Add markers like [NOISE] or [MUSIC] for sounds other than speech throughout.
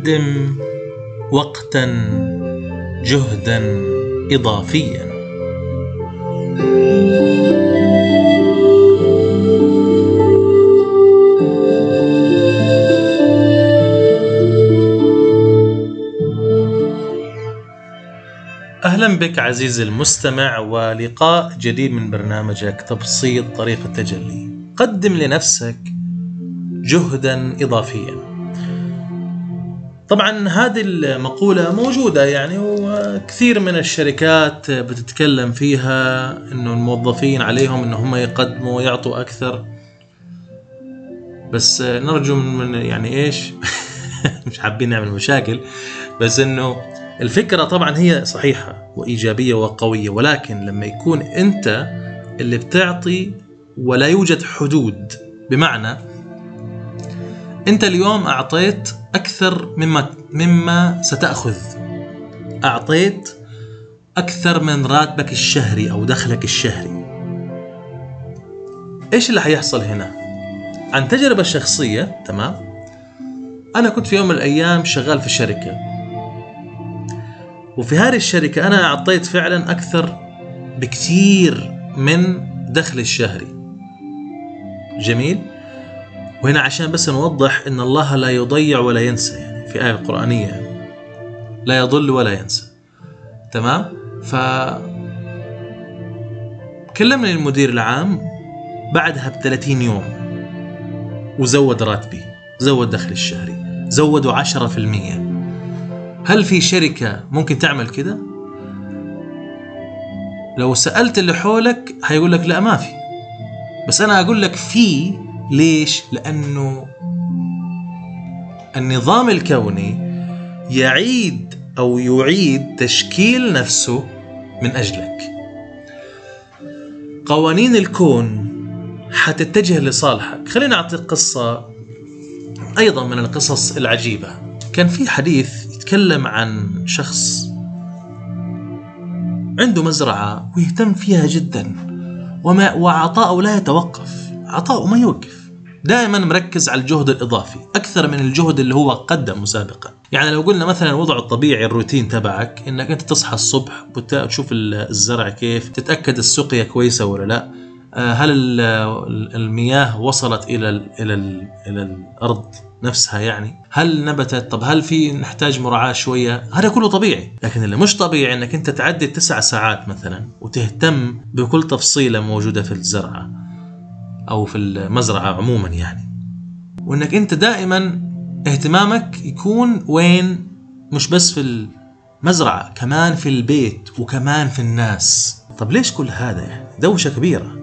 قدم وقتا جهدا إضافيا. أهلا بك عزيزي المستمع ولقاء جديد من برنامجك تبسيط طريق التجلي. قدم لنفسك جهدا إضافيا. طبعا هذه المقولة موجودة يعني وكثير من الشركات بتتكلم فيها إنه الموظفين عليهم إن هم يقدموا ويعطوا أكثر. بس نرجو من يعني إيش؟ [LAUGHS] مش حابين نعمل مشاكل. بس إنه الفكرة طبعا هي صحيحة وإيجابية وقوية ولكن لما يكون أنت اللي بتعطي ولا يوجد حدود بمعنى أنت اليوم أعطيت أكثر مما مما ستأخذ. أعطيت أكثر من راتبك الشهري أو دخلك الشهري. إيش اللي حيحصل هنا؟ عن تجربة شخصية تمام؟ أنا كنت في يوم من الأيام شغال في شركة. وفي هذه الشركة أنا أعطيت فعلا أكثر بكثير من دخلي الشهري. جميل؟ وهنا عشان بس نوضح إن الله لا يضيع ولا ينسى يعني في آية قرآنية يعني. لا يضل ولا ينسى. تمام؟ ف كلمني المدير العام بعدها ب 30 يوم. وزود راتبي زود دخلي الشهري زودوا 10% هل في شركة ممكن تعمل كده؟ لو سألت اللي حولك هيقول لك لا ما في. بس أنا أقول لك في ليش؟ لأنه النظام الكوني يعيد أو يعيد تشكيل نفسه من أجلك. قوانين الكون حتتجه لصالحك. خلينا أعطيك قصة أيضا من القصص العجيبة. كان في حديث يتكلم عن شخص عنده مزرعة ويهتم فيها جدا وما وعطاؤه لا يتوقف عطاؤه ما يوقف. دائما مركز على الجهد الإضافي أكثر من الجهد اللي هو قدم مسابقا يعني لو قلنا مثلا الوضع الطبيعي الروتين تبعك إنك أنت تصحى الصبح تشوف الزرع كيف تتأكد السقية كويسة ولا لا آه، هل المياه وصلت إلى إلى إلى الأرض نفسها يعني؟ هل نبتت؟ طب هل في نحتاج مراعاة شوية؟ هذا كله طبيعي. لكن اللي مش طبيعي إنك أنت تعدي تسع ساعات مثلا وتهتم بكل تفصيلة موجودة في الزرعة. أو في المزرعة عموما يعني. وإنك أنت دائما اهتمامك يكون وين؟ مش بس في المزرعة كمان في البيت وكمان في الناس. طب ليش كل هذا يعني؟ دوشة كبيرة.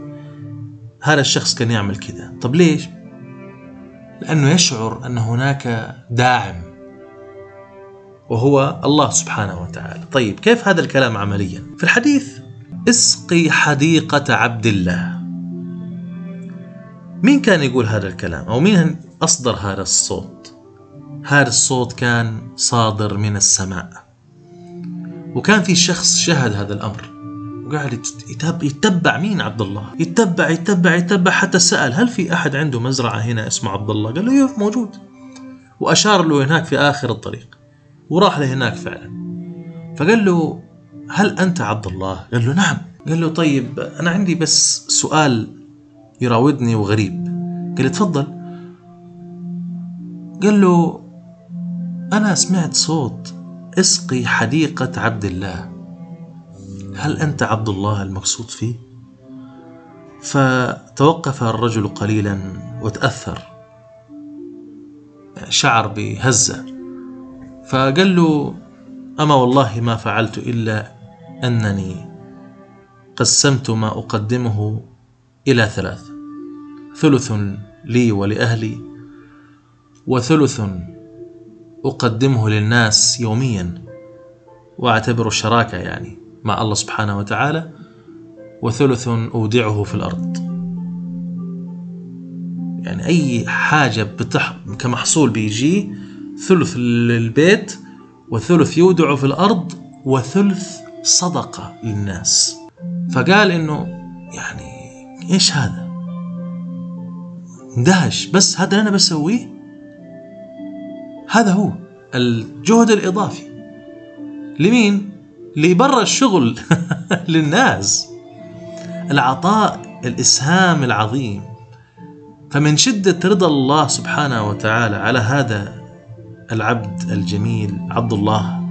هذا الشخص كان يعمل كذا طب ليش؟ لأنه يشعر أن هناك داعم وهو الله سبحانه وتعالى. طيب كيف هذا الكلام عمليا؟ في الحديث اسقي حديقة عبد الله. مين كان يقول هذا الكلام؟ أو مين أصدر هذا الصوت؟ هذا الصوت كان صادر من السماء. وكان في شخص شهد هذا الأمر. وقاعد يتبع مين؟ عبد الله. يتبع يتبع يتبع حتى سأل هل في أحد عنده مزرعة هنا اسمه عبد الله؟ قال له أيوه موجود. وأشار له هناك في آخر الطريق. وراح لهناك فعلا. فقال له هل أنت عبد الله؟ قال له نعم. قال له طيب أنا عندي بس سؤال يراودني وغريب. قال لي تفضل. قال له أنا سمعت صوت اسقي حديقة عبد الله. هل أنت عبد الله المقصود فيه؟ فتوقف الرجل قليلا وتأثر. شعر بهزة. فقال له أما والله ما فعلت إلا أنني قسمت ما أقدمه إلى ثلاث. ثلث لي ولأهلي وثلث أقدمه للناس يوميا وأعتبره شراكة يعني مع الله سبحانه وتعالى وثلث أودعه في الأرض. يعني أي حاجة بتح... كمحصول بيجي ثلث للبيت وثلث يودع في الأرض وثلث صدقة للناس. فقال إنه يعني إيش هذا؟ اندهش بس هذا اللي أنا بسويه؟ هذا هو الجهد الإضافي. لمين؟ لبرا الشغل [LAUGHS] للناس. العطاء الإسهام العظيم. فمن شدة رضا الله سبحانه وتعالى على هذا العبد الجميل عبد الله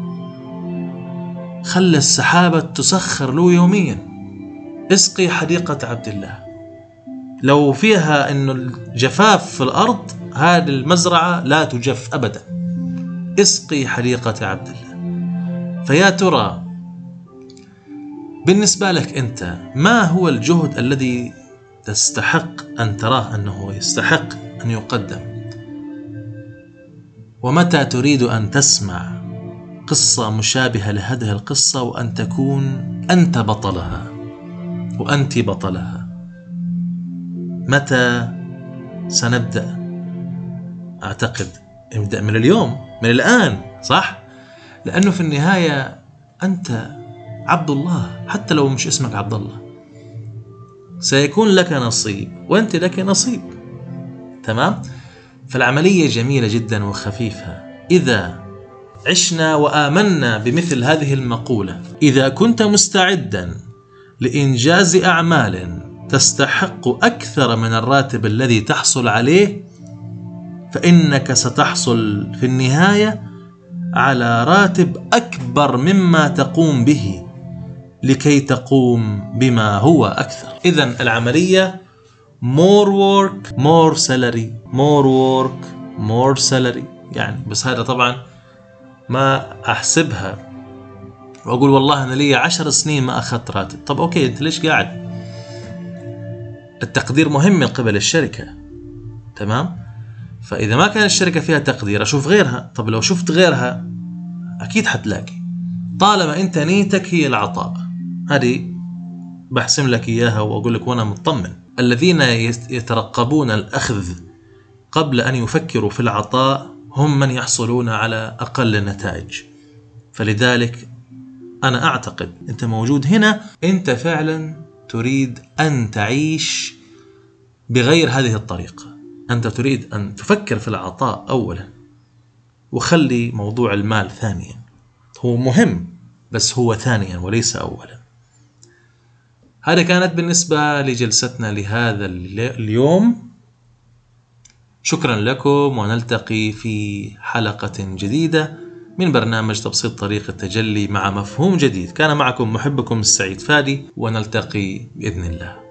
خلى السحابة تسخر له يوميا. اسقي حديقة عبد الله. لو فيها إنه الجفاف في الأرض هذه المزرعة لا تجف ابدا. اسقي حديقة عبد الله. فيا ترى بالنسبة لك أنت ما هو الجهد الذي تستحق أن تراه أنه يستحق أن يقدم؟ ومتى تريد أن تسمع قصة مشابهة لهذه القصة وأن تكون أنت بطلها وأنت بطلها؟ متى سنبدأ أعتقد نبدأ من اليوم من الآن صح؟ لأنه في النهاية أنت عبد الله حتى لو مش اسمك عبد الله سيكون لك نصيب وأنت لك نصيب تمام؟ فالعملية جميلة جدا وخفيفة إذا عشنا وآمنا بمثل هذه المقولة إذا كنت مستعدا لإنجاز أعمال تستحق أكثر من الراتب الذي تحصل عليه فإنك ستحصل في النهاية على راتب أكبر مما تقوم به لكي تقوم بما هو أكثر. اذا العملية more work more salary. More work more salary. يعني بس هذا طبعا ما أحسبها. وأقول والله أنا لي عشر سنين ما أخذت راتب. طب أوكي أنت ليش قاعد؟ التقدير مهم من قبل الشركة تمام؟ فإذا ما كان الشركة فيها تقدير أشوف غيرها. طب لو شفت غيرها أكيد حتلاقي. طالما أنت نيتك هي العطاء. هذه بحسم لك إياها وأقول لك وأنا مطمن. الذين يترقبون الأخذ قبل أن يفكروا في العطاء هم من يحصلون على أقل النتائج فلذلك أنا أعتقد أنت موجود هنا أنت فعلا تريد أن تعيش بغير هذه الطريقة. أنت تريد أن تفكر في العطاء اولا وخلي موضوع المال ثانيا. هو مهم بس هو ثانيا وليس اولا. هذا كانت بالنسبة لجلستنا لهذا اليوم. شكرا لكم ونلتقي في حلقة جديدة. من برنامج تبسيط طريق التجلي مع مفهوم جديد. كان معكم محبكم السعيد فادي ونلتقي بإذن الله.